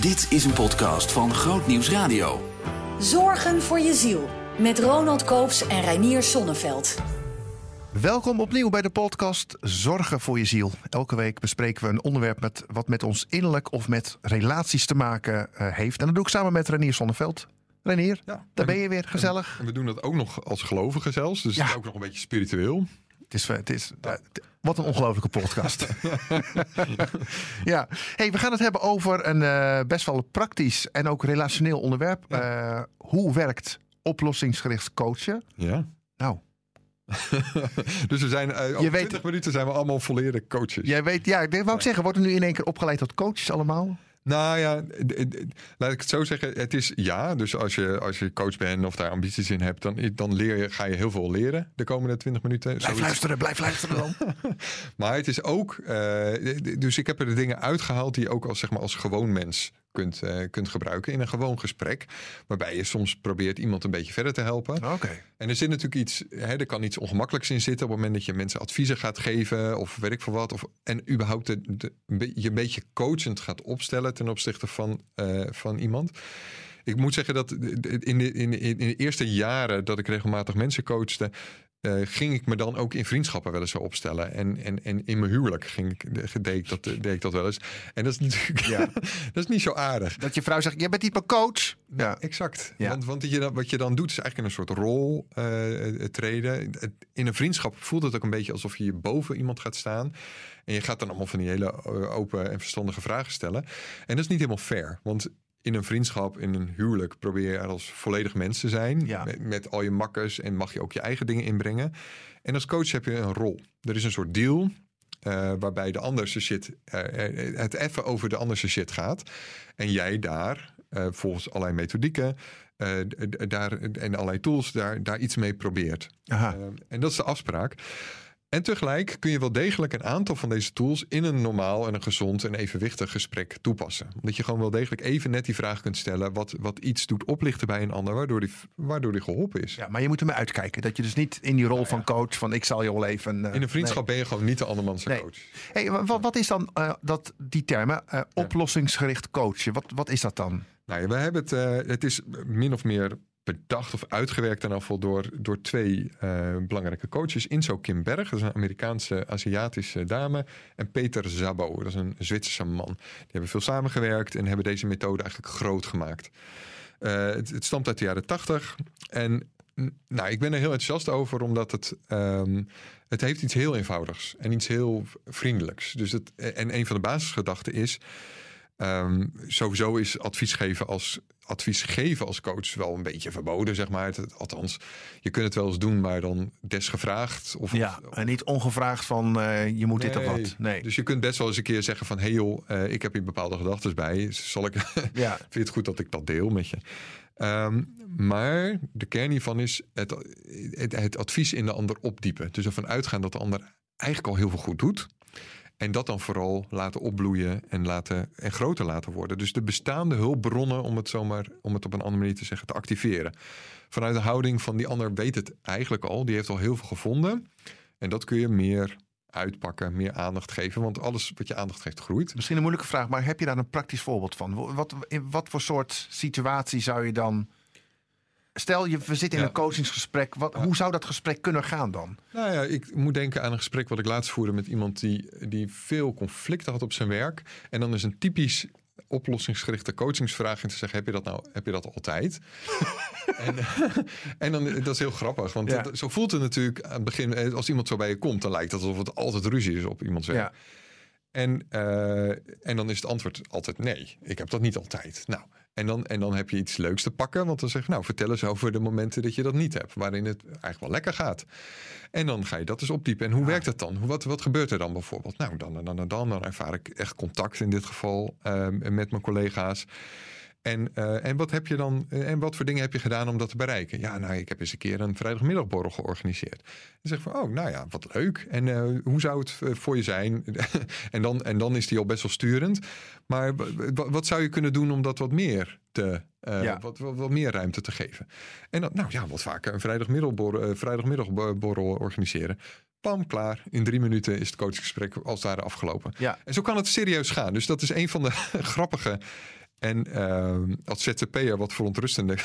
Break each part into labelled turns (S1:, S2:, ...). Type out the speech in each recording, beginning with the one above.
S1: Dit is een podcast van Groot Nieuws Radio.
S2: Zorgen voor je ziel. Met Ronald Koops en Reinier Sonneveld.
S3: Welkom opnieuw bij de podcast Zorgen voor je ziel. Elke week bespreken we een onderwerp met, wat met ons innerlijk of met relaties te maken eh, heeft. En dat doe ik samen met Renier Sonneveld. Renier,
S4: Ja.
S3: daar ben je weer gezellig.
S4: En we doen dat ook nog als gelovigen zelfs. Dus het is ook nog een beetje spiritueel.
S3: Het is, het is, eh, wat een ongelofelijke podcast. ja, hey, we gaan het hebben over een eh, best wel praktisch en ook relationeel onderwerp. Eh, hoe werkt oplossingsgericht coachen?
S4: Ja.
S3: Nou,
S4: dus we zijn, eh, over
S3: Je weet-
S4: 20 minuten zijn we allemaal volledige coaches.
S3: jij weet, ja, ik wou ik zeggen, worden nu in één keer opgeleid tot coaches allemaal?
S4: Nou ja, laat ik het zo zeggen. Het is ja. Dus als je, als je coach bent of daar ambities in hebt, dan, dan leer je, ga je heel veel leren de komende 20 minuten.
S3: Blijf luisteren, blijf luisteren dan.
S4: Maar het is ook. eh, dus ik heb er de dingen uitgehaald die je ook als, zeg maar, als gewoon mens kunt, eh, kunt gebruiken in een gewoon gesprek. Waarbij je soms probeert iemand een beetje verder te helpen.
S3: Oké.
S4: En er zit natuurlijk iets, hè, er kan iets ongemakkelijks in zitten op het moment dat je mensen adviezen gaat geven of weet ik veel wat. Of, en überhaupt de, je een beetje coachend gaat opstellen ten opzichte van, eh, van iemand. Ik moet zeggen dat in de, in, de, in de eerste jaren dat ik regelmatig mensen coachte, eh, ging ik me dan ook in vriendschappen wel eens zo opstellen. En, en, en in mijn huwelijk ging ik, de- deed, ik dat, deed ik dat wel eens. En dat is natuurlijk
S3: Ja.
S4: dat is niet zo aardig.
S3: Dat je vrouw zegt, jij bent niet mijn coach. Ja.
S4: Exact.
S3: Ja.
S4: Want, want je wat je dan doet is eigenlijk in een soort rol eh, eh, treden. In een vriendschap voelt het ook een beetje alsof je boven iemand gaat staan. En je gaat dan allemaal van die hele open en verstandige vragen stellen. En dat is niet helemaal fair. Want in een vriendschap, in een huwelijk, probeer je er als volledig mens te zijn.
S3: Ja.
S4: Met, met al je makkers en mag je ook je eigen dingen inbrengen. En als coach heb je een rol. Er is een soort deal. eh, waarbij de ander zijn shit, eh, het even over de ander zijn shit gaat. En jij daar, eh, volgens allerlei methodieken daar, en allerlei tools, daar, daar iets mee probeert.
S3: Aha.
S4: En dat is de afspraak. En tegelijk kun je wel degelijk een aantal van deze tools in een normaal en een gezond en evenwichtig gesprek toepassen. Omdat je gewoon wel degelijk even net die vraag kunt stellen wat, wat iets doet oplichten bij een ander, waardoor die, waardoor die geholpen is.
S3: Ja, maar je moet ermee uitkijken. Dat je dus niet in die rol van coach van ik zal je wel even... eh,
S4: In een vriendschap ben je gewoon niet de andermans
S3: Nee.
S4: coach.
S3: Hey, wat, wat is dan eh, dat, die termen? eh, oplossingsgericht coachen. Wat, wat is dat dan?
S4: Nou ja, we hebben het, het is min of meer bedacht of uitgewerkt in afval door, door twee eh, belangrijke coaches. Inso Kim Berg, dat is een Amerikaanse Aziatische dame. En Peter Zabo, dat is een Zwitserse man. Die hebben veel samengewerkt en hebben deze methode eigenlijk groot gemaakt. Eh, het, het stamt uit de jaren tachtig. En nou, ik ben er heel enthousiast over, omdat het, ehm, het heeft iets heel eenvoudigs en iets heel vriendelijks. Dus het, en een van de basisgedachten is. Ehm, sowieso is advies geven als advies geven als coach wel een beetje verboden, zeg maar. Althans, je kunt het wel eens doen, maar dan desgevraagd. Of,
S3: Ja, en niet ongevraagd van eh, je moet dit of wat. Nee.
S4: Dus je kunt best wel eens een keer zeggen van... hé hey joh, eh, ik heb hier bepaalde gedachten bij. Zal ik,
S3: Ja.
S4: vind je het goed dat ik dat deel met je? Ehm, maar de kern hiervan is het, het, het advies in de ander opdiepen. Dus ervan uitgaan dat de ander eigenlijk al heel veel goed doet. En dat dan vooral laten opbloeien en, laten, en groter laten worden. Dus de bestaande hulpbronnen, om het zomaar om het op een andere manier te zeggen, te activeren. Vanuit de houding van die ander weet het eigenlijk al. Die heeft al heel veel gevonden. En dat kun je meer uitpakken, meer aandacht geven. Want alles wat je aandacht geeft, groeit.
S3: Misschien een moeilijke vraag, maar heb je daar een praktisch voorbeeld van? Wat, in wat voor soort situatie zou je dan... Stel, je, we zitten in
S4: Ja.
S3: een coachingsgesprek. Wat, Hoe zou dat gesprek kunnen gaan dan?
S4: Nou ja, ik moet denken aan een gesprek wat ik laatst voerde met iemand die, die veel conflicten had op zijn werk. En dan is een typisch oplossingsgerichte coachingsvraag in te zeggen: heb je dat nou heb je dat altijd? en, en dan dat is heel grappig, want
S3: Ja.
S4: dat- zo voelt het natuurlijk aan het begin. eh, Als iemand zo bij je komt, dan lijkt het alsof het altijd ruzie is op iemands werk.
S3: Ja.
S4: En, eh, en dan is het antwoord altijd nee. Ik heb dat niet altijd. Nou, en dan, en dan heb je iets leuks te pakken. Want dan zeg je, nou, vertel eens over de momenten dat je dat niet hebt. Waarin het eigenlijk wel lekker gaat. En dan ga je dat dus opdiepen. En hoe werkt dat dan? Hoe- Wat, wat gebeurt er dan bijvoorbeeld? Nou, dan en dan en dan. Dan ervaar ik echt contact in dit geval eh, met mijn collega's. En, eh, en wat heb je dan? eh, En wat voor dingen heb je gedaan om dat te bereiken? Ja, nou, ik heb eens een keer een vrijdagmiddagborrel georganiseerd. En zeg van, oh, nou ja, wat leuk. En eh, hoe zou het voor je zijn? en, dan, en dan is die al best wel sturend. Maar wat zou je kunnen doen om dat wat meer te,
S3: Ja.
S4: wat, wat, wat meer ruimte te geven? En dan, nou ja, wat vaker een vrijdagmiddagborrel, vrijdagmiddagborrel organiseren. Pam, klaar. In drie minuten is het coachgesprek als daar afgelopen.
S3: Ja.
S4: En zo kan het serieus gaan. Dus dat is een van de grappige En ehm, als ZZP'er wat verontrustende.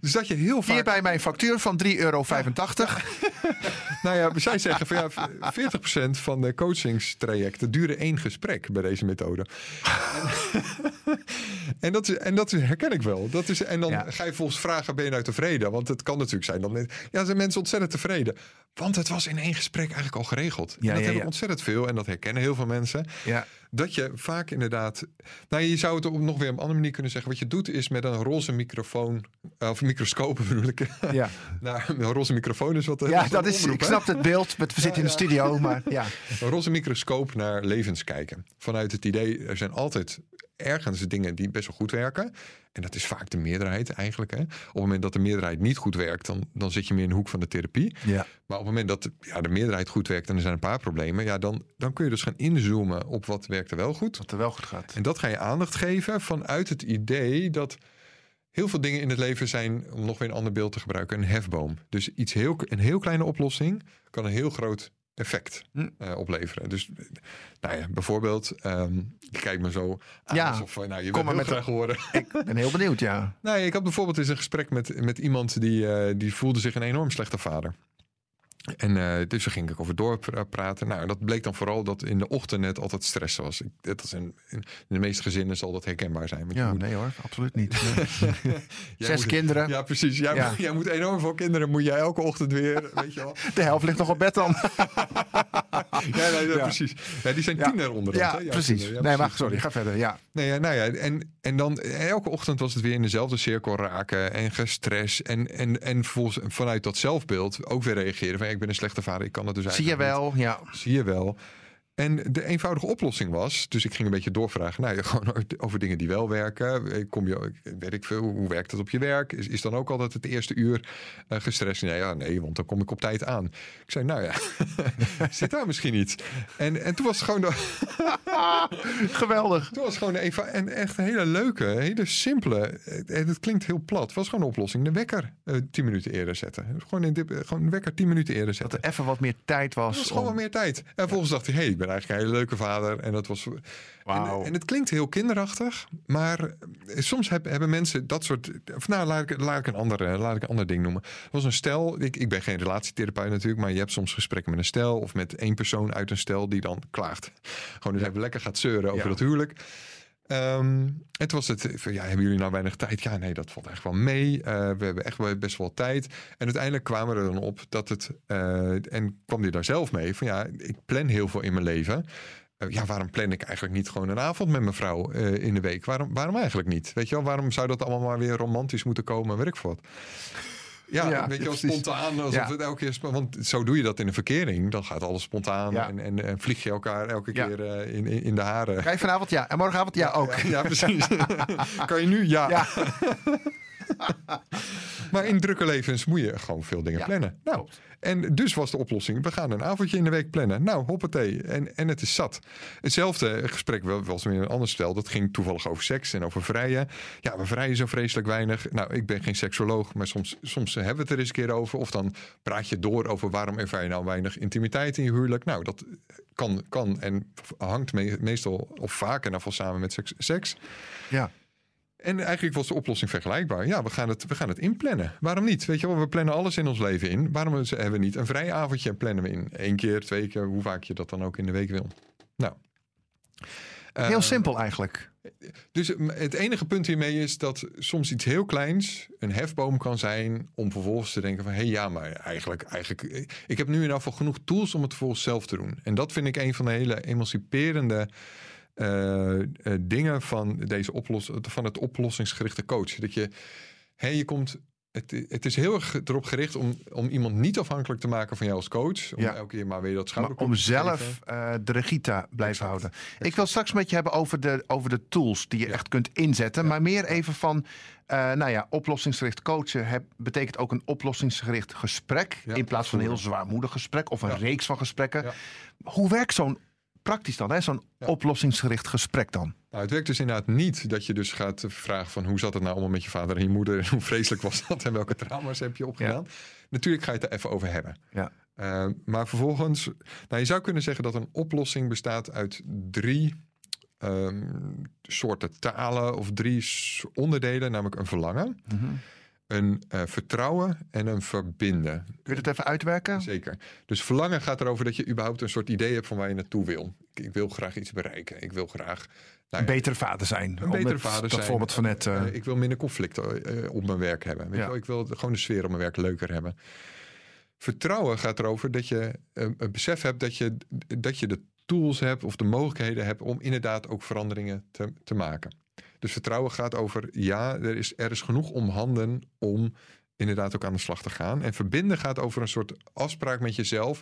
S4: dus dat je heel vaak...
S3: Hierbij mijn factuur van 3,85 euro.
S4: Nou ja, zij zeggen van ja, 40% van de coachingstrajecten duren één gesprek bij deze methode. en, dat, is, en dat herken ik wel. Dat is, en dan
S3: Ja.
S4: ga je volgens vragen, ben je nou tevreden? Want het kan natuurlijk zijn, dan, ja, zijn mensen ontzettend tevreden. Want het was in één gesprek eigenlijk al geregeld.
S3: Ja,
S4: en dat
S3: ja,
S4: hebben
S3: ja.
S4: ontzettend veel en dat herkennen heel veel mensen.
S3: Ja.
S4: Dat je vaak inderdaad. Nou, je zou het op nog weer op een andere manier kunnen zeggen. Wat je doet is met een roze microfoon. eh, Of microscoop bedoel ik.
S3: Ja.
S4: nou, een roze microfoon is wat.
S3: ja,
S4: een
S3: dat is,
S4: omroep,
S3: ik snap het beeld. We zitten in de studio, maar ja.
S4: Een roze microscoop naar levens kijken. Vanuit het idee, er zijn altijd ergens dingen die best wel goed werken. En dat is vaak de meerderheid eigenlijk. Hè? Op het moment dat de meerderheid niet goed werkt, dan, dan zit je meer in de hoek van de therapie.
S3: ja.
S4: Maar op het moment dat ja, de meerderheid goed werkt en er zijn een paar problemen, ja, dan, dan kun je dus gaan inzoomen op wat werkt er wel goed.
S3: Wat er wel goed gaat.
S4: En dat ga je aandacht geven vanuit het idee dat heel veel dingen in het leven zijn, om nog weer een ander beeld te gebruiken, een hefboom. Dus iets heel, een heel kleine oplossing kan een heel groot effect
S3: Hm.
S4: eh, opleveren. Dus nou ja, bijvoorbeeld, je kijkt me zo aan
S3: Ja,
S4: alsof, nou, je
S3: kom maar met
S4: graag horen.
S3: Ik ben heel benieuwd, ja.
S4: Nou, ja, ik had bijvoorbeeld eens een gesprek met, met iemand die, eh, die voelde zich een enorm slechte vader. En eh, dus ging ik over doorpraten. Nou, en dat bleek dan vooral dat in de ochtend het altijd stress was. Ik, dat is een, in de meeste gezinnen zal dat herkenbaar zijn. Want
S3: Ja,
S4: moet-
S3: nee hoor, absoluut niet. Zes
S4: moet-
S3: kinderen.
S4: Ja, precies. Jij,
S3: Ja.
S4: moet- jij moet enorm veel kinderen. Moet jij elke ochtend weer, weet je wel.
S3: De helft ligt nog op bed dan.
S4: Ja, nee, ja, precies. Ja, die zijn
S3: Ja.
S4: tiener onder
S3: Ja,
S4: hè?
S3: Precies.
S4: kinderen. Ja,
S3: nee, maar
S4: precies.
S3: sorry, ga verder. Ja.
S4: Nee, nou ja, en, en dan elke ochtend was het weer in dezelfde cirkel raken en gestrest. En, en, en vanuit dat zelfbeeld ook weer reageren van ik ben een slechte vader, ik kan het dus
S3: Zie je
S4: eigenlijk
S3: wel, ja.
S4: Zie je wel. En de eenvoudige oplossing was, dus ik ging een beetje doorvragen, nou gewoon over dingen die wel werken. Kom je, weet ik veel, hoe werkt het op je werk? Is, is dan ook altijd het eerste uur eh, gestrest? Nee, ja, nee, want dan kom ik op tijd aan. Ik zei, nou ja, zit daar misschien iets? En, en toen was het gewoon de,
S3: Geweldig.
S4: het was gewoon even en echt een hele leuke, hele simpele. En het klinkt heel plat. Het was gewoon een oplossing. De wekker eh, tien minuten eerder zetten. Gewoon, in gewoon de wekker tien minuten eerder
S3: Dat
S4: zetten.
S3: er even wat meer tijd was.
S4: Dat was gewoon wat meer tijd. En vervolgens dacht hij, hey, ben eigenlijk een hele leuke vader. En dat was.
S3: Wauw.
S4: En, en het klinkt heel kinderachtig, maar eh, soms heb- hebben mensen dat soort. Of nou, laat ik, laat ik een ander, eh, laat ik een ander ding noemen. Er was een stel. Ik, ik ben geen relatietherapeut natuurlijk, maar je hebt soms gesprekken met een stel of met één persoon uit een stel die dan klaagt. Gewoon dus even lekker gaat zeuren over
S3: Ja.
S4: dat huwelijk. Ehm, en was het ja, hebben jullie nou weinig tijd? Ja, nee, dat valt echt wel mee. Eh, we hebben echt best wel tijd. En uiteindelijk kwamen we er dan op dat het, eh, en kwam hij daar zelf mee, van ja, ik plan heel veel in mijn leven. Eh, ja, waarom plan ik eigenlijk niet gewoon een avond met mijn vrouw in de week? Waarom, waarom eigenlijk niet? Weet je wel, waarom zou dat allemaal maar weer romantisch moeten komen? Weet ik wat. Ja,
S3: Ja,
S4: weet je wel, spontaan. Alsof
S3: Ja.
S4: het elke keer, want zo doe je dat in een verkering. Dan gaat alles spontaan en, en, en vlieg je elkaar elke keer eh, in, in, in de haren.
S3: Ga je vanavond? Ja. En morgenavond? Ja, ook.
S4: Ja, ja, precies. kan je nu? Ja. Maar in drukke levens moet je gewoon veel dingen
S3: Ja,
S4: plannen. Nou,
S3: klopt.
S4: en dus was de oplossing, we gaan een avondje in de week plannen. Nou, hoppatee. En, en het is zat. Hetzelfde gesprek wel- was weer een ander stel. Dat ging toevallig over seks en over vrijen. Ja, we vrijen zo vreselijk weinig. Nou, ik ben geen seksoloog, maar soms, soms hebben we het er eens een keer over. Of dan praat je door over waarom ervaar je nou weinig intimiteit in je huwelijk. Nou, dat kan, kan en hangt me- meestal of vaak en afval samen met seks. seks.
S3: Ja.
S4: En eigenlijk was de oplossing vergelijkbaar. Ja, we gaan het, we gaan het inplannen. Waarom niet? Weet je wel, we plannen alles in ons leven in. Waarom hebben we niet een vrij avondje en plannen we in? Eén keer, twee keer, hoe vaak je dat dan ook in de week wil. Nou.
S3: Heel
S4: Eh,
S3: simpel eigenlijk.
S4: Dus het enige punt hiermee is dat soms iets heel kleins een hefboom kan zijn om vervolgens te denken van hé hey, ja, maar eigenlijk, eigenlijk, ik heb nu in ieder geval genoeg tools om het vervolgens zelf te doen. En dat vind ik een van de hele emanciperende eh, eh, dingen van, deze oplos van het oplossingsgerichte coach. Dat je, hé, je komt. Het, het is heel erg erop gericht om, om iemand niet afhankelijk te maken van jou als coach. Om
S3: Ja.
S4: elke keer maar weer dat schouderklopje
S3: om zelf eh, de regie te blijven
S4: Exact.
S3: houden. Ik wil straks met je hebben over de, over de tools die je
S4: Ja.
S3: echt kunt inzetten. Maar meer even van, eh, nou ja, oplossingsgericht coachen heb, betekent ook een oplossingsgericht gesprek. In plaats van een heel zwaarmoedig gesprek of een reeks van gesprekken. Hoe werkt zo'n praktisch dan, hè? zo'n
S4: Ja.
S3: oplossingsgericht gesprek dan?
S4: Nou, het werkt dus inderdaad niet dat je dus gaat vragen van hoe zat het nou allemaal met je vader en je moeder en hoe vreselijk was dat en welke trauma's heb je opgedaan. Natuurlijk ga je het er even over hebben.
S3: Ja.
S4: Uh, maar vervolgens, nou je zou kunnen zeggen dat een oplossing bestaat uit drie ehm, soorten talen of drie onderdelen, namelijk een verlangen,
S3: Mhm.
S4: Een eh, vertrouwen en een verbinden.
S3: Kun je dat even uitwerken?
S4: Zeker. Dus verlangen gaat erover dat je überhaupt een soort idee hebt van waar je naartoe wil. Ik, ik wil graag iets bereiken. Ik wil graag nou
S3: Een betere vader zijn.
S4: een betere vader
S3: dat
S4: zijn.
S3: voorbeeld van net. eh,
S4: Eh, ik wil minder conflicten op mijn werk hebben. Weet
S3: Ja.
S4: wel? Ik wil gewoon de sfeer op mijn werk leuker hebben. Vertrouwen gaat erover dat je een besef hebt dat je, dat je de tools hebt of de mogelijkheden hebt om inderdaad ook veranderingen te, te maken. Dus vertrouwen gaat over ja, er is, er is genoeg om handen om inderdaad ook aan de slag te gaan. En verbinden gaat over een soort afspraak met jezelf.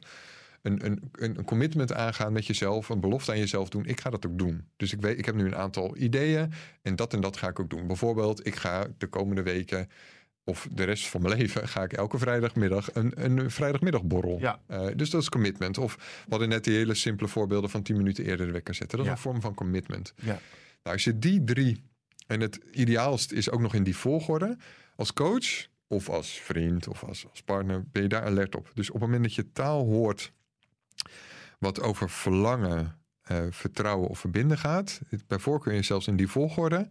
S4: Een, een, een commitment aangaan met jezelf, een belofte aan jezelf doen. Ik ga dat ook doen. Dus ik weet, ik heb nu een aantal ideeën en dat en dat ga ik ook doen. Bijvoorbeeld, ik ga de komende weken of de rest van mijn leven ga ik elke vrijdagmiddag een, een vrijdagmiddagborrel.
S3: Ja.
S4: Eh, dus dat is commitment. Of we hadden net die hele simpele voorbeelden van 10 minuten eerder de wekker zetten. Dat is
S3: Ja.
S4: een vorm van commitment.
S3: ja.
S4: Nou, als je die drie, en het ideaalst is ook nog in die volgorde, als coach of als vriend of als, als partner, ben je daar alert op. Dus op het moment dat je taal hoort wat over verlangen, eh, vertrouwen of verbinden gaat, bij voorkeur zelfs in die volgorde,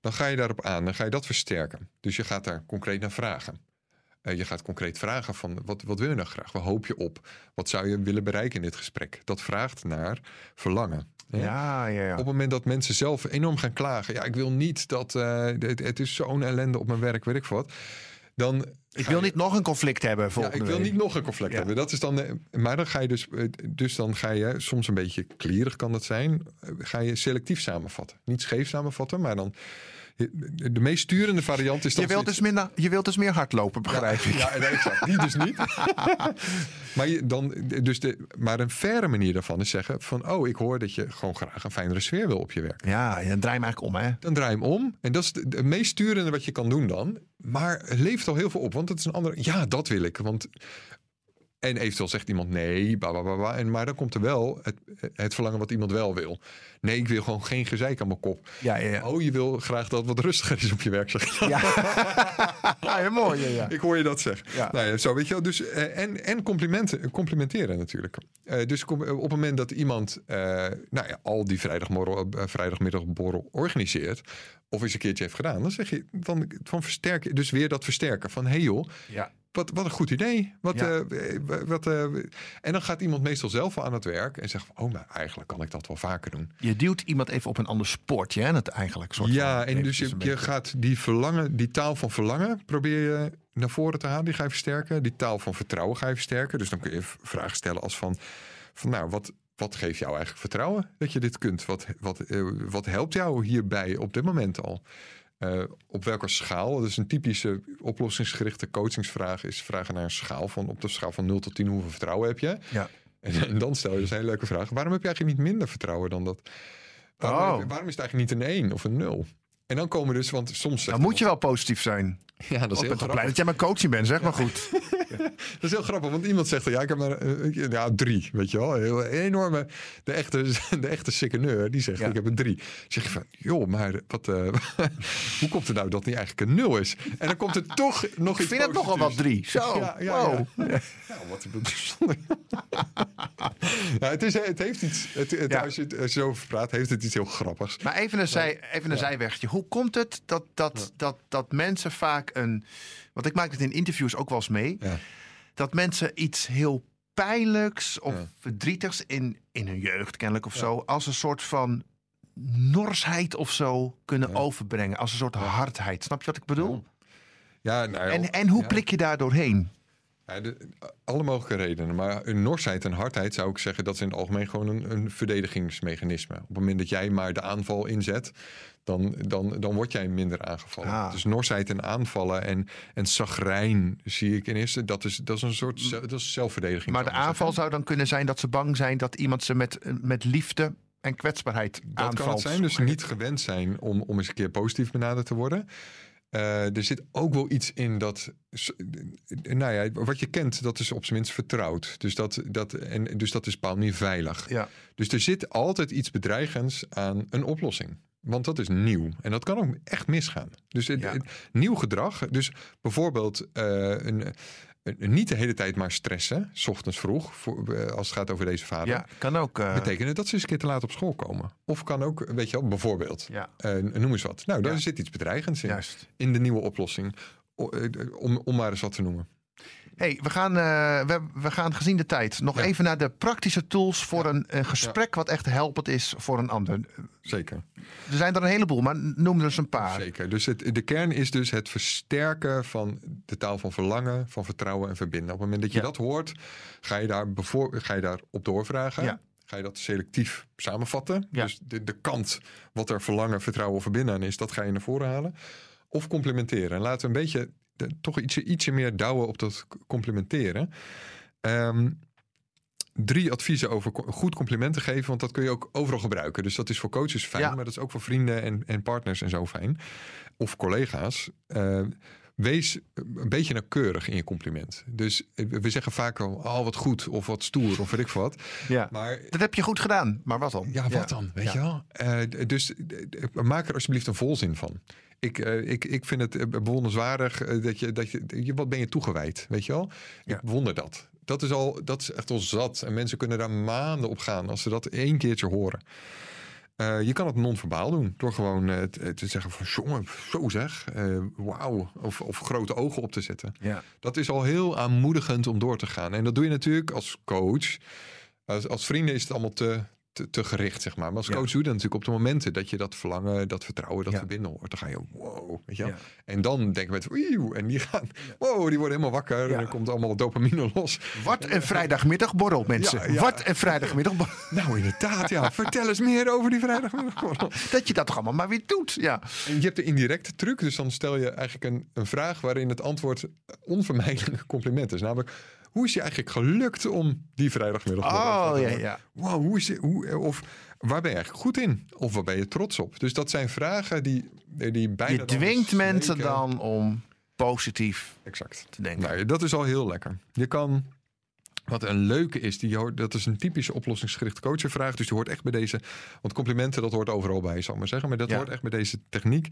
S4: dan ga je daarop aan, dan ga je dat versterken. Dus je gaat daar concreet naar vragen. Eh, je gaat concreet vragen van wat, wat wil je nou graag? Waar hoop je op? Wat zou je willen bereiken in dit gesprek? Dat vraagt naar verlangen. hè?
S3: Ja, ja, ja.
S4: Op het moment dat mensen zelf enorm gaan klagen. Ja, ik wil niet dat eh, het, het is zo'n ellende op mijn werk, weet ik wat. Dan
S3: Ik wil
S4: je-
S3: niet nog een conflict hebben
S4: ja, ik wil
S3: week.
S4: niet nog een conflict
S3: Ja.
S4: hebben. Dat is dan, eh, maar dan ga je dus, dus dan ga je soms een beetje klierig kan dat zijn. Ga je selectief samenvatten. Niet scheef samenvatten, maar dan de meest sturende variant is dan
S3: Je wilt, dus minder, je wilt dus meer hardlopen, begrijp ik.
S4: ja, nee, exact. Die dus niet. maar, je, dan, dus de, maar een faire manier daarvan is zeggen van... oh, ik hoor dat je gewoon graag een fijnere sfeer wil op je werk.
S3: Ja, dan draai hem eigenlijk om, hè?
S4: Dan draai je hem om. En dat is de, de meest sturende wat je kan doen dan. Maar het levert al heel veel op. Want het is een andere... Ja, dat wil ik. Want... En eventueel zegt iemand nee, bla. En, maar dan komt er wel het, het verlangen wat iemand wel wil. Nee, ik wil gewoon geen gezeik aan mijn kop.
S3: Ja, ja, ja.
S4: Oh, je wil graag dat wat rustiger is op je werk. Zeg. je.
S3: Ja, ja, mooi. Ja.
S4: Ik hoor je dat zeggen.
S3: Ja.
S4: Nou zo weet je wel. Dus, eh, en en complimenten, complimenteren natuurlijk. Eh, dus kom- op het moment dat iemand eh, nou ja, al die vrijdagmorgen, eh, vrijdagmiddagborrel organiseert... of eens een keertje heeft gedaan, dan zeg je dan van versterken. Dus weer dat versterken van... hé hey joh,
S3: ja.
S4: Wat, wat een goed idee. Wat,
S3: Ja.
S4: eh, wat, eh, en dan gaat iemand meestal zelf wel aan het werk... en zegt van, oh, maar eigenlijk kan ik dat wel vaker doen.
S3: Je duwt iemand even op een ander sportje, hè? Dat eigenlijk soort
S4: Ja,
S3: van,
S4: en dus je, je gaat die verlangen, die taal van verlangen, probeer je naar voren te halen. Die ga je versterken. Die taal van vertrouwen ga je versterken. Dus dan kun je vragen stellen als van, van nou, wat, wat geeft jou eigenlijk vertrouwen dat je dit kunt? Wat, wat, eh, wat helpt jou hierbij op dit moment al? Eh, op welke schaal? Dus een typische oplossingsgerichte coachingsvraag is vragen naar een schaal van op de schaal van 0 tot 10 hoeveel vertrouwen heb je?
S3: Ja.
S4: En, en dan stel je dus een hele leuke vraag. Waarom heb je eigenlijk niet minder vertrouwen dan dat? Waarom,
S3: Oh.
S4: waarom is het eigenlijk niet een 1 of een 0? En dan komen dus, want soms...
S3: Dan moet je wel positief zijn.
S4: Ja, dat is,
S3: Ik
S4: heel
S3: ben toch blij
S4: grappig.
S3: dat jij mijn coaching bent, zeg maar goed.
S4: dat is heel grappig, want iemand zegt... Ja, ik heb maar eh, ja, drie, weet je wel. Heel, een enorme... De echte, de echte sikkeneur, die zegt
S3: Ja.
S4: ik heb een drie. Dan zeg je van, joh, maar wat, eh, hoe komt het nou dat niet eigenlijk een nul is? En dan komt er toch nog
S3: Ik
S4: iets
S3: vind het nogal wat drie. Zo,
S4: Ja, ja,
S3: wow.
S4: ja. Ja, wat bijzonder. ja, het, is, het heeft iets... Het, het,
S3: Ja.
S4: Als je zo over praat, heeft het iets heel grappigs.
S3: Maar even een, zij, even een zijwegje. Hoe komt het dat, dat, dat, dat mensen vaak een... Want ik maak het in interviews ook wel eens mee.
S4: Ja.
S3: Dat mensen iets heel pijnlijks of verdrietigs in, in hun jeugd kennelijk of zo... als een soort van norsheid of zo kunnen overbrengen. Als een soort hardheid. Snap je wat ik bedoel?
S4: Ja, nou,
S3: En, en hoe
S4: ja.
S3: plik je daar doorheen?
S4: Ja, de- alle mogelijke redenen. Maar een norsheid en hardheid zou ik zeggen... dat is in het algemeen gewoon een, een verdedigingsmechanisme. Op het moment dat jij maar de aanval inzet... dan, dan, dan word jij minder aangevallen.
S3: Ah.
S4: Dus norsheid en aanvallen en, en zagrijn zie ik in eerste... dat is, dat is een soort ze- dat is zelfverdediging.
S3: Maar de aanval zou dan kunnen zijn dat ze bang zijn... dat iemand ze met, met liefde en kwetsbaarheid
S4: Dat
S3: aanvalt.
S4: kan het zijn. Dus niet gewend zijn om, om eens een keer positief benaderd te worden. Eh, er zit ook wel iets in dat, nou ja, wat je kent, dat is op zijn minst vertrouwd. Dus dat, dat, en, dus dat is op een bepaalde manier veilig.
S3: Ja.
S4: Dus er zit altijd iets bedreigends aan een oplossing. Want dat is nieuw. En dat kan ook echt misgaan. Dus het,
S3: Ja.
S4: het- nieuw gedrag. Dus bijvoorbeeld eh, een, niet de hele tijd maar stressen, s ochtends vroeg, voor, eh, als het gaat over deze vader.
S3: Ja, kan ook. eh,
S4: Betekent het dat ze eens een keer te laat op school komen? Of kan ook, weet je wel, bijvoorbeeld,
S3: Ja,
S4: eh, noem eens wat. Nou, daar
S3: Ja.
S4: zit iets bedreigends in.
S3: juist.
S4: In de nieuwe oplossing. Om, om maar eens wat te noemen.
S3: Hey, we, gaan, eh, we, we gaan gezien de tijd nog
S4: Ja.
S3: even naar de praktische tools voor een, een gesprek wat echt helpend is voor een ander.
S4: Zeker.
S3: Er zijn er een heleboel, maar noem er eens een paar.
S4: Zeker. Dus het, de kern is dus het versterken van de taal van verlangen, van vertrouwen en verbinden. Op het moment dat je dat hoort, ga je daar, ga je daar op doorvragen.
S3: Ja.
S4: Ga je dat selectief samenvatten.
S3: Ja.
S4: Dus de, de kant wat er verlangen, vertrouwen of verbinden aan is, dat ga je naar voren halen. Of complementeren. En laten we een beetje, de- toch ietsje, ietsje meer douwen op dat c- complementeren. Ehm, drie adviezen over goed complimenten geven, want dat kun je ook overal gebruiken. Dus dat is voor coaches fijn,
S3: Ja.
S4: maar dat is ook voor vrienden en, en partners en zo fijn. Of collega's. Eh, wees een beetje nauwkeurig in je compliment. Dus eh, we zeggen vaak al, oh wat goed, of wat stoer, of weet ik wat.
S3: Ja.
S4: Maar
S3: Dat heb je goed gedaan, maar wat dan?
S4: ja, wat dan? Weet
S3: Ja.
S4: je wel? Eh, dus eh, maak er alsjeblieft een volzin van. Ik, eh, ik, ik vind het eh, bewonderenswaardig eh, dat je, dat je. Wat ben je toegewijd? Weet je wel? Ik bewonder dat. Dat is, al, dat is echt al zat. En mensen kunnen daar maanden op gaan als ze dat één keertje horen. Eh, je kan het non-verbaal doen. Door gewoon eh, te, te zeggen van jongen, zo zeg. eh, Wauw. Of, of grote ogen op te zetten.
S3: Ja.
S4: Dat is al heel aanmoedigend om door te gaan. En dat doe je natuurlijk als coach. Als, als vrienden is het allemaal te, te, te gericht, zeg maar. Maar als
S3: Ja.
S4: coach doe je dat natuurlijk op de momenten dat je dat verlangen, dat vertrouwen, dat
S3: Ja.
S4: verbinden hoort. Dan ga je, wow, weet je wel.
S3: Ja.
S4: En dan denken mensen, "Oeieuw," en die gaan, wow, die worden helemaal wakker.
S3: Ja.
S4: En er komt allemaal dopamine los.
S3: Wat een vrijdagmiddagborrel, mensen.
S4: Ja, ja.
S3: Wat een vrijdagmiddagborrel.
S4: Nou, inderdaad, ja. Vertel eens meer over die vrijdagmiddag.
S3: Dat je dat toch allemaal maar weer doet. Ja.
S4: En je hebt de indirecte truc, dus dan stel je eigenlijk een, een vraag waarin het antwoord onvermijdelijk compliment is. Namelijk, hoe is je eigenlijk gelukt om die vrijdagmiddag
S3: Oh, ja, ja.
S4: Wow, hoe is je, hoe, of waar ben je eigenlijk goed in? Of waar ben je trots op? Dus dat zijn vragen die, die bijna...
S3: Je dwingt mensen dan om positief
S4: Exact.
S3: te denken.
S4: Nou, dat is al heel lekker. Je kan... Wat een leuke is, die hoort, dat is een typische oplossingsgerichte coachenvraag. Dus die hoort echt bij deze. Want complimenten, dat hoort overal bij, zal ik maar zeggen. Maar dat
S3: Ja.
S4: hoort echt bij deze techniek.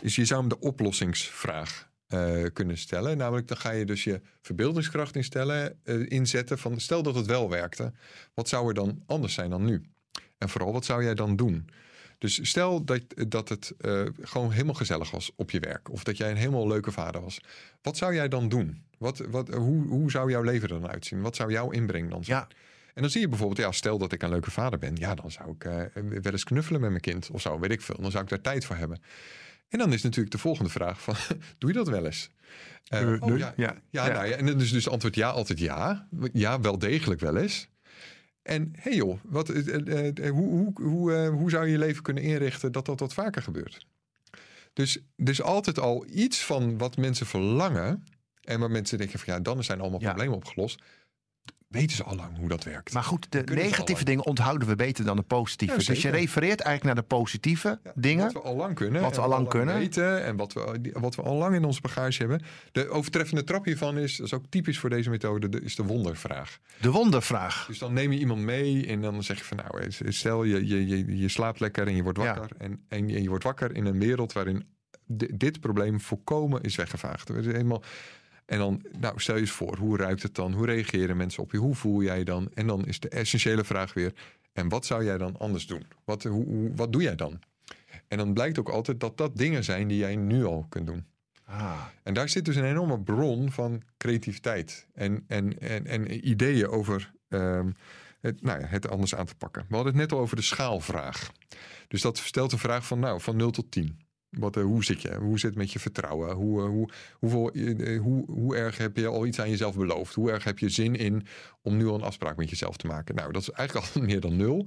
S4: Is je zou hem de oplossingsvraag eh, kunnen stellen. Namelijk, dan ga je dus je verbeeldingskracht instellen, eh, inzetten. Van stel dat het wel werkte. Wat zou er dan anders zijn dan nu? En vooral, wat zou jij dan doen? Dus stel dat, dat het eh, gewoon helemaal gezellig was op je werk. Of dat jij een helemaal leuke vader was. Wat zou jij dan doen? Wat, wat, hoe, hoe zou jouw leven er dan uitzien? Wat zou jouw inbreng dan zijn?
S3: Ja.
S4: En dan zie je bijvoorbeeld, ja, stel dat ik een leuke vader ben. Ja, dan zou ik eh, wel eens knuffelen met mijn kind. Of zo, weet ik veel. Dan zou ik daar tijd voor hebben. En dan is natuurlijk de volgende vraag van, doe je dat wel eens? Eh, oh, ja,
S3: Ja.
S4: ja,
S3: Ja.
S4: Nou ja, en dan is dus het antwoord ja, altijd ja. Ja, wel degelijk wel eens. En hey joh, wat, eh, eh, hoe, hoe, hoe, hoe zou je je leven kunnen inrichten dat dat wat vaker gebeurt? Dus er is altijd al iets van wat mensen verlangen. En waar mensen denken van ja, dan zijn allemaal problemen opgelost. Weten ze al lang hoe dat werkt.
S3: Maar goed, de negatieve dingen onthouden we beter dan de positieve.
S4: Ja,
S3: dus je refereert eigenlijk naar de positieve
S4: Ja,
S3: dingen.
S4: Wat we al lang kunnen.
S3: Wat we al lang kunnen.
S4: weten en wat we, wat we al lang in onze bagage hebben. De overtreffende trap hiervan is, dat is ook typisch voor deze methode, de, is de wondervraag.
S3: De wondervraag.
S4: Dus dan neem je iemand mee en dan zeg je van nou, eh, stel je, je, je, je slaapt lekker en je wordt
S3: Ja.
S4: wakker. En, en, je- wordt wakker in een wereld waarin di- dit probleem volkomen is weggevaagd. Er is helemaal, en dan, nou, stel je eens voor, hoe ruikt het dan? Hoe reageren mensen op je? Hoe voel jij dan? En dan is de essentiële vraag weer, en wat zou jij dan anders doen? Wat, hoe, hoe- wat doe jij dan? En dan blijkt ook altijd dat dat dingen zijn die jij nu al kunt doen.
S3: Ah,
S4: En daar zit dus een enorme bron van creativiteit en, en, en, en ideeën over ehm, het, nou ja, het anders aan te pakken. We hadden het net al over de schaalvraag. Dus dat stelt een vraag van, nou, van 0 tot 10. Wat, eh, hoe zit je? Hoe zit het met je vertrouwen? Hoe, eh, hoe, hoeveel, eh, hoe, hoe erg heb je al iets aan jezelf beloofd? Hoe erg heb je zin in om nu al een afspraak met jezelf te maken? Nou, dat is eigenlijk al meer dan nul.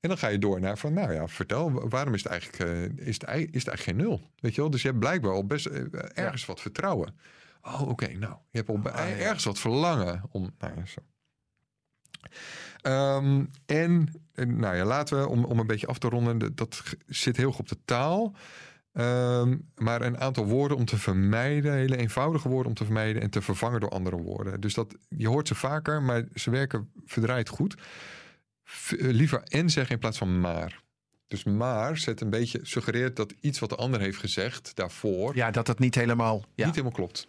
S4: En dan ga je door naar van, nou ja, vertel, wa- waarom is het eigenlijk, is het, is het eigenlijk geen nul? Weet je wel? Dus je hebt blijkbaar al best ergens wat vertrouwen. Oh, oké, nou, je hebt al
S3: Ah, ja.
S4: ergens wat verlangen om, nou ja, zo. Ehm, en, nou ja, laten we, om, om een beetje af te ronden, dat- zit heel goed op de taal. Ehm, maar een aantal woorden om te vermijden, hele eenvoudige woorden om te vermijden en te vervangen door andere woorden. Dus dat, je hoort ze vaker, maar ze werken verdraaid goed. V- eh, liever en zeggen in plaats van maar. Dus maar zet een beetje, suggereert dat iets wat de ander heeft gezegd daarvoor
S3: ja, dat het niet helemaal... Ja.
S4: niet helemaal klopt.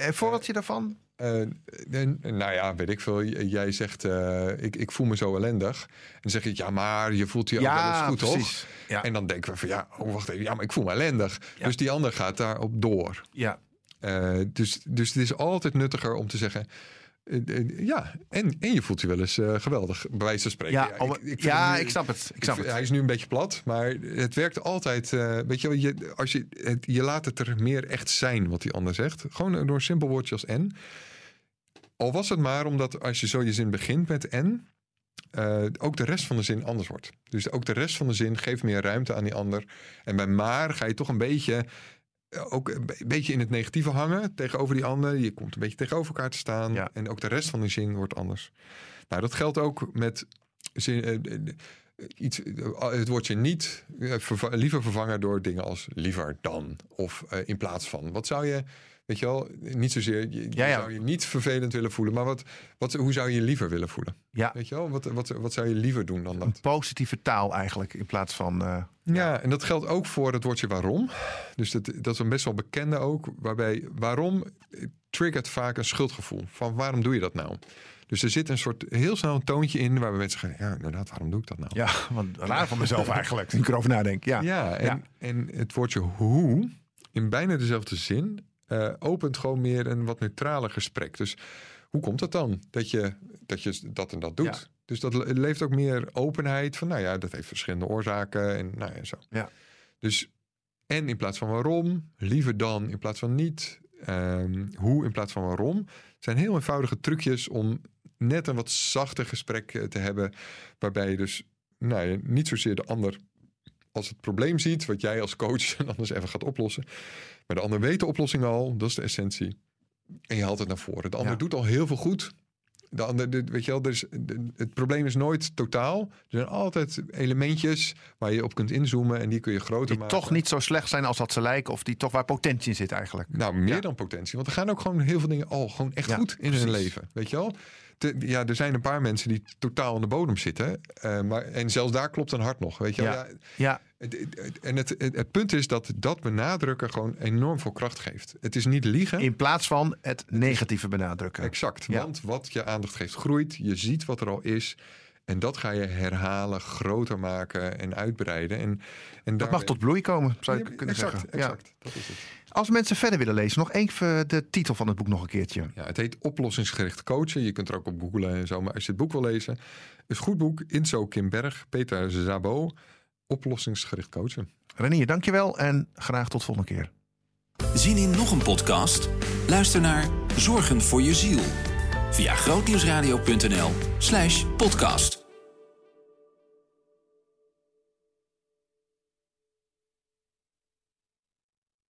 S3: Een voorbeeldje daarvan?
S4: Eh, en, nou ja, weet ik veel. Jij zegt, eh, ik, ik voel me zo ellendig. En dan zeg je, ja, maar je voelt je ook wel eens goed, toch?
S3: precies. Ja.
S4: En dan denken we van, ja, oh, wacht even. Ja, maar ik voel me ellendig.
S3: Ja.
S4: Dus die ander gaat daarop door.
S3: ja.
S4: Eh, dus, dus het is altijd nuttiger om te zeggen... eh, eh, ja, en, en je voelt je wel eens eh, geweldig, bij wijze van spreken.
S3: Ja, om-
S4: ik,
S3: ja,
S4: nu-
S3: ik snap het. Ik snap het.
S4: Hij is nu een beetje plat, maar het werkt altijd. weet je, je, als je, het, je laat het er meer echt zijn wat die ander zegt. Gewoon door een simpel woordje als en. Al was het maar omdat als je zo je zin begint met en, ook de rest van de zin anders wordt. Dus ook de rest van de zin geeft meer ruimte aan die ander. En bij maar ga je toch een beetje, ook een be- beetje in het negatieve hangen tegenover die ander. Je komt een beetje tegenover elkaar te staan.
S3: Ja.
S4: En ook de rest van de zin wordt anders. Nou, dat geldt ook met zin, eh, eh, iets, eh, het woordje niet eh, verva- liever vervangen door dingen als liever dan of eh, in plaats van. Wat zou je, weet je wel, niet zozeer, je, je
S3: Ja, ja.
S4: zou je niet vervelend willen voelen, maar wat, wat, hoe zou je je liever willen voelen?
S3: Ja.
S4: Weet je wel, wat, wat, wat zou je liever doen dan
S3: Een
S4: dat?
S3: positieve taal eigenlijk in plaats van. eh,
S4: Ja, en dat geldt ook voor het woordje waarom. Dus dat, dat is een best wel bekende ook, waarbij waarom triggert vaak een schuldgevoel. Van waarom doe je dat nou? Dus er zit een soort heel snel een toontje in waarbij mensen zeggen, ja inderdaad, waarom doe ik dat nou?
S3: ja, want raar van mezelf eigenlijk. Nu ik erover nadenk. Ja.
S4: Ja, en,
S3: Ja.
S4: en het woordje hoe in bijna dezelfde zin eh, opent gewoon meer een wat neutraler gesprek. Dus hoe komt het dan dat je dat, je dat en dat doet?
S3: Ja.
S4: Dus dat le- leeft ook meer openheid van, nou ja, dat heeft verschillende oorzaken en nou ja, zo.
S3: Ja.
S4: Dus en in plaats van waarom, liever dan in plaats van niet, ehm, hoe in plaats van waarom, Het zijn heel eenvoudige trucjes om net een wat zachter gesprek eh, te hebben, waarbij je dus nou, niet zozeer de ander als het probleem ziet, wat jij als coach dan eens even gaat oplossen. Maar de ander weet de oplossing al, dat is de essentie. En je haalt het naar voren. De ander
S3: Ja.
S4: doet al heel veel goed. De ander, de- weet je wel, er de- het probleem is nooit totaal. Er zijn altijd elementjes waar je op kunt inzoomen en die kun je groter
S3: Die
S4: maken.
S3: toch niet zo slecht zijn als dat ze lijken. Of die toch waar potentie in zit eigenlijk.
S4: Nou, meer
S3: Ja.
S4: dan potentie. Want er gaan ook gewoon heel veel dingen al gewoon echt
S3: Ja,
S4: goed in hun leven. Weet je wel? Ja, er zijn een paar mensen die totaal aan de bodem zitten. eh, maar, en zelfs daar klopt een hart nog. Weet je wel?
S3: Ja.
S4: Ja,
S3: Ja,
S4: het- het- en het, het, het punt is dat dat benadrukken gewoon enorm veel kracht geeft. Het is niet liegen.
S3: in plaats van het negatieve benadrukken.
S4: Exact.
S3: Ja.
S4: Want wat je aandacht geeft groeit. Je ziet wat er al is. En dat ga je herhalen, groter maken en uitbreiden. En, en
S3: Dat mag tot bloei komen, zou je
S4: Ja,
S3: kunnen
S4: exact,
S3: zeggen. Ja.
S4: Exact, dat is het.
S3: Als mensen verder willen lezen, nog even de titel van het boek nog een keertje.
S4: Ja, het heet Oplossingsgericht Coachen. Je kunt er ook op googlen en zo. Maar als je het boek wil lezen, is goed boek. Inzo Kim Berg, Peter Zabo. Oplossingsgericht Coachen.
S3: Renier, dankjewel en graag tot volgende keer.
S1: Zien in nog een podcast? Luister naar Zorgen voor je ziel. Via grootnieuwsradio.nl slash podcast.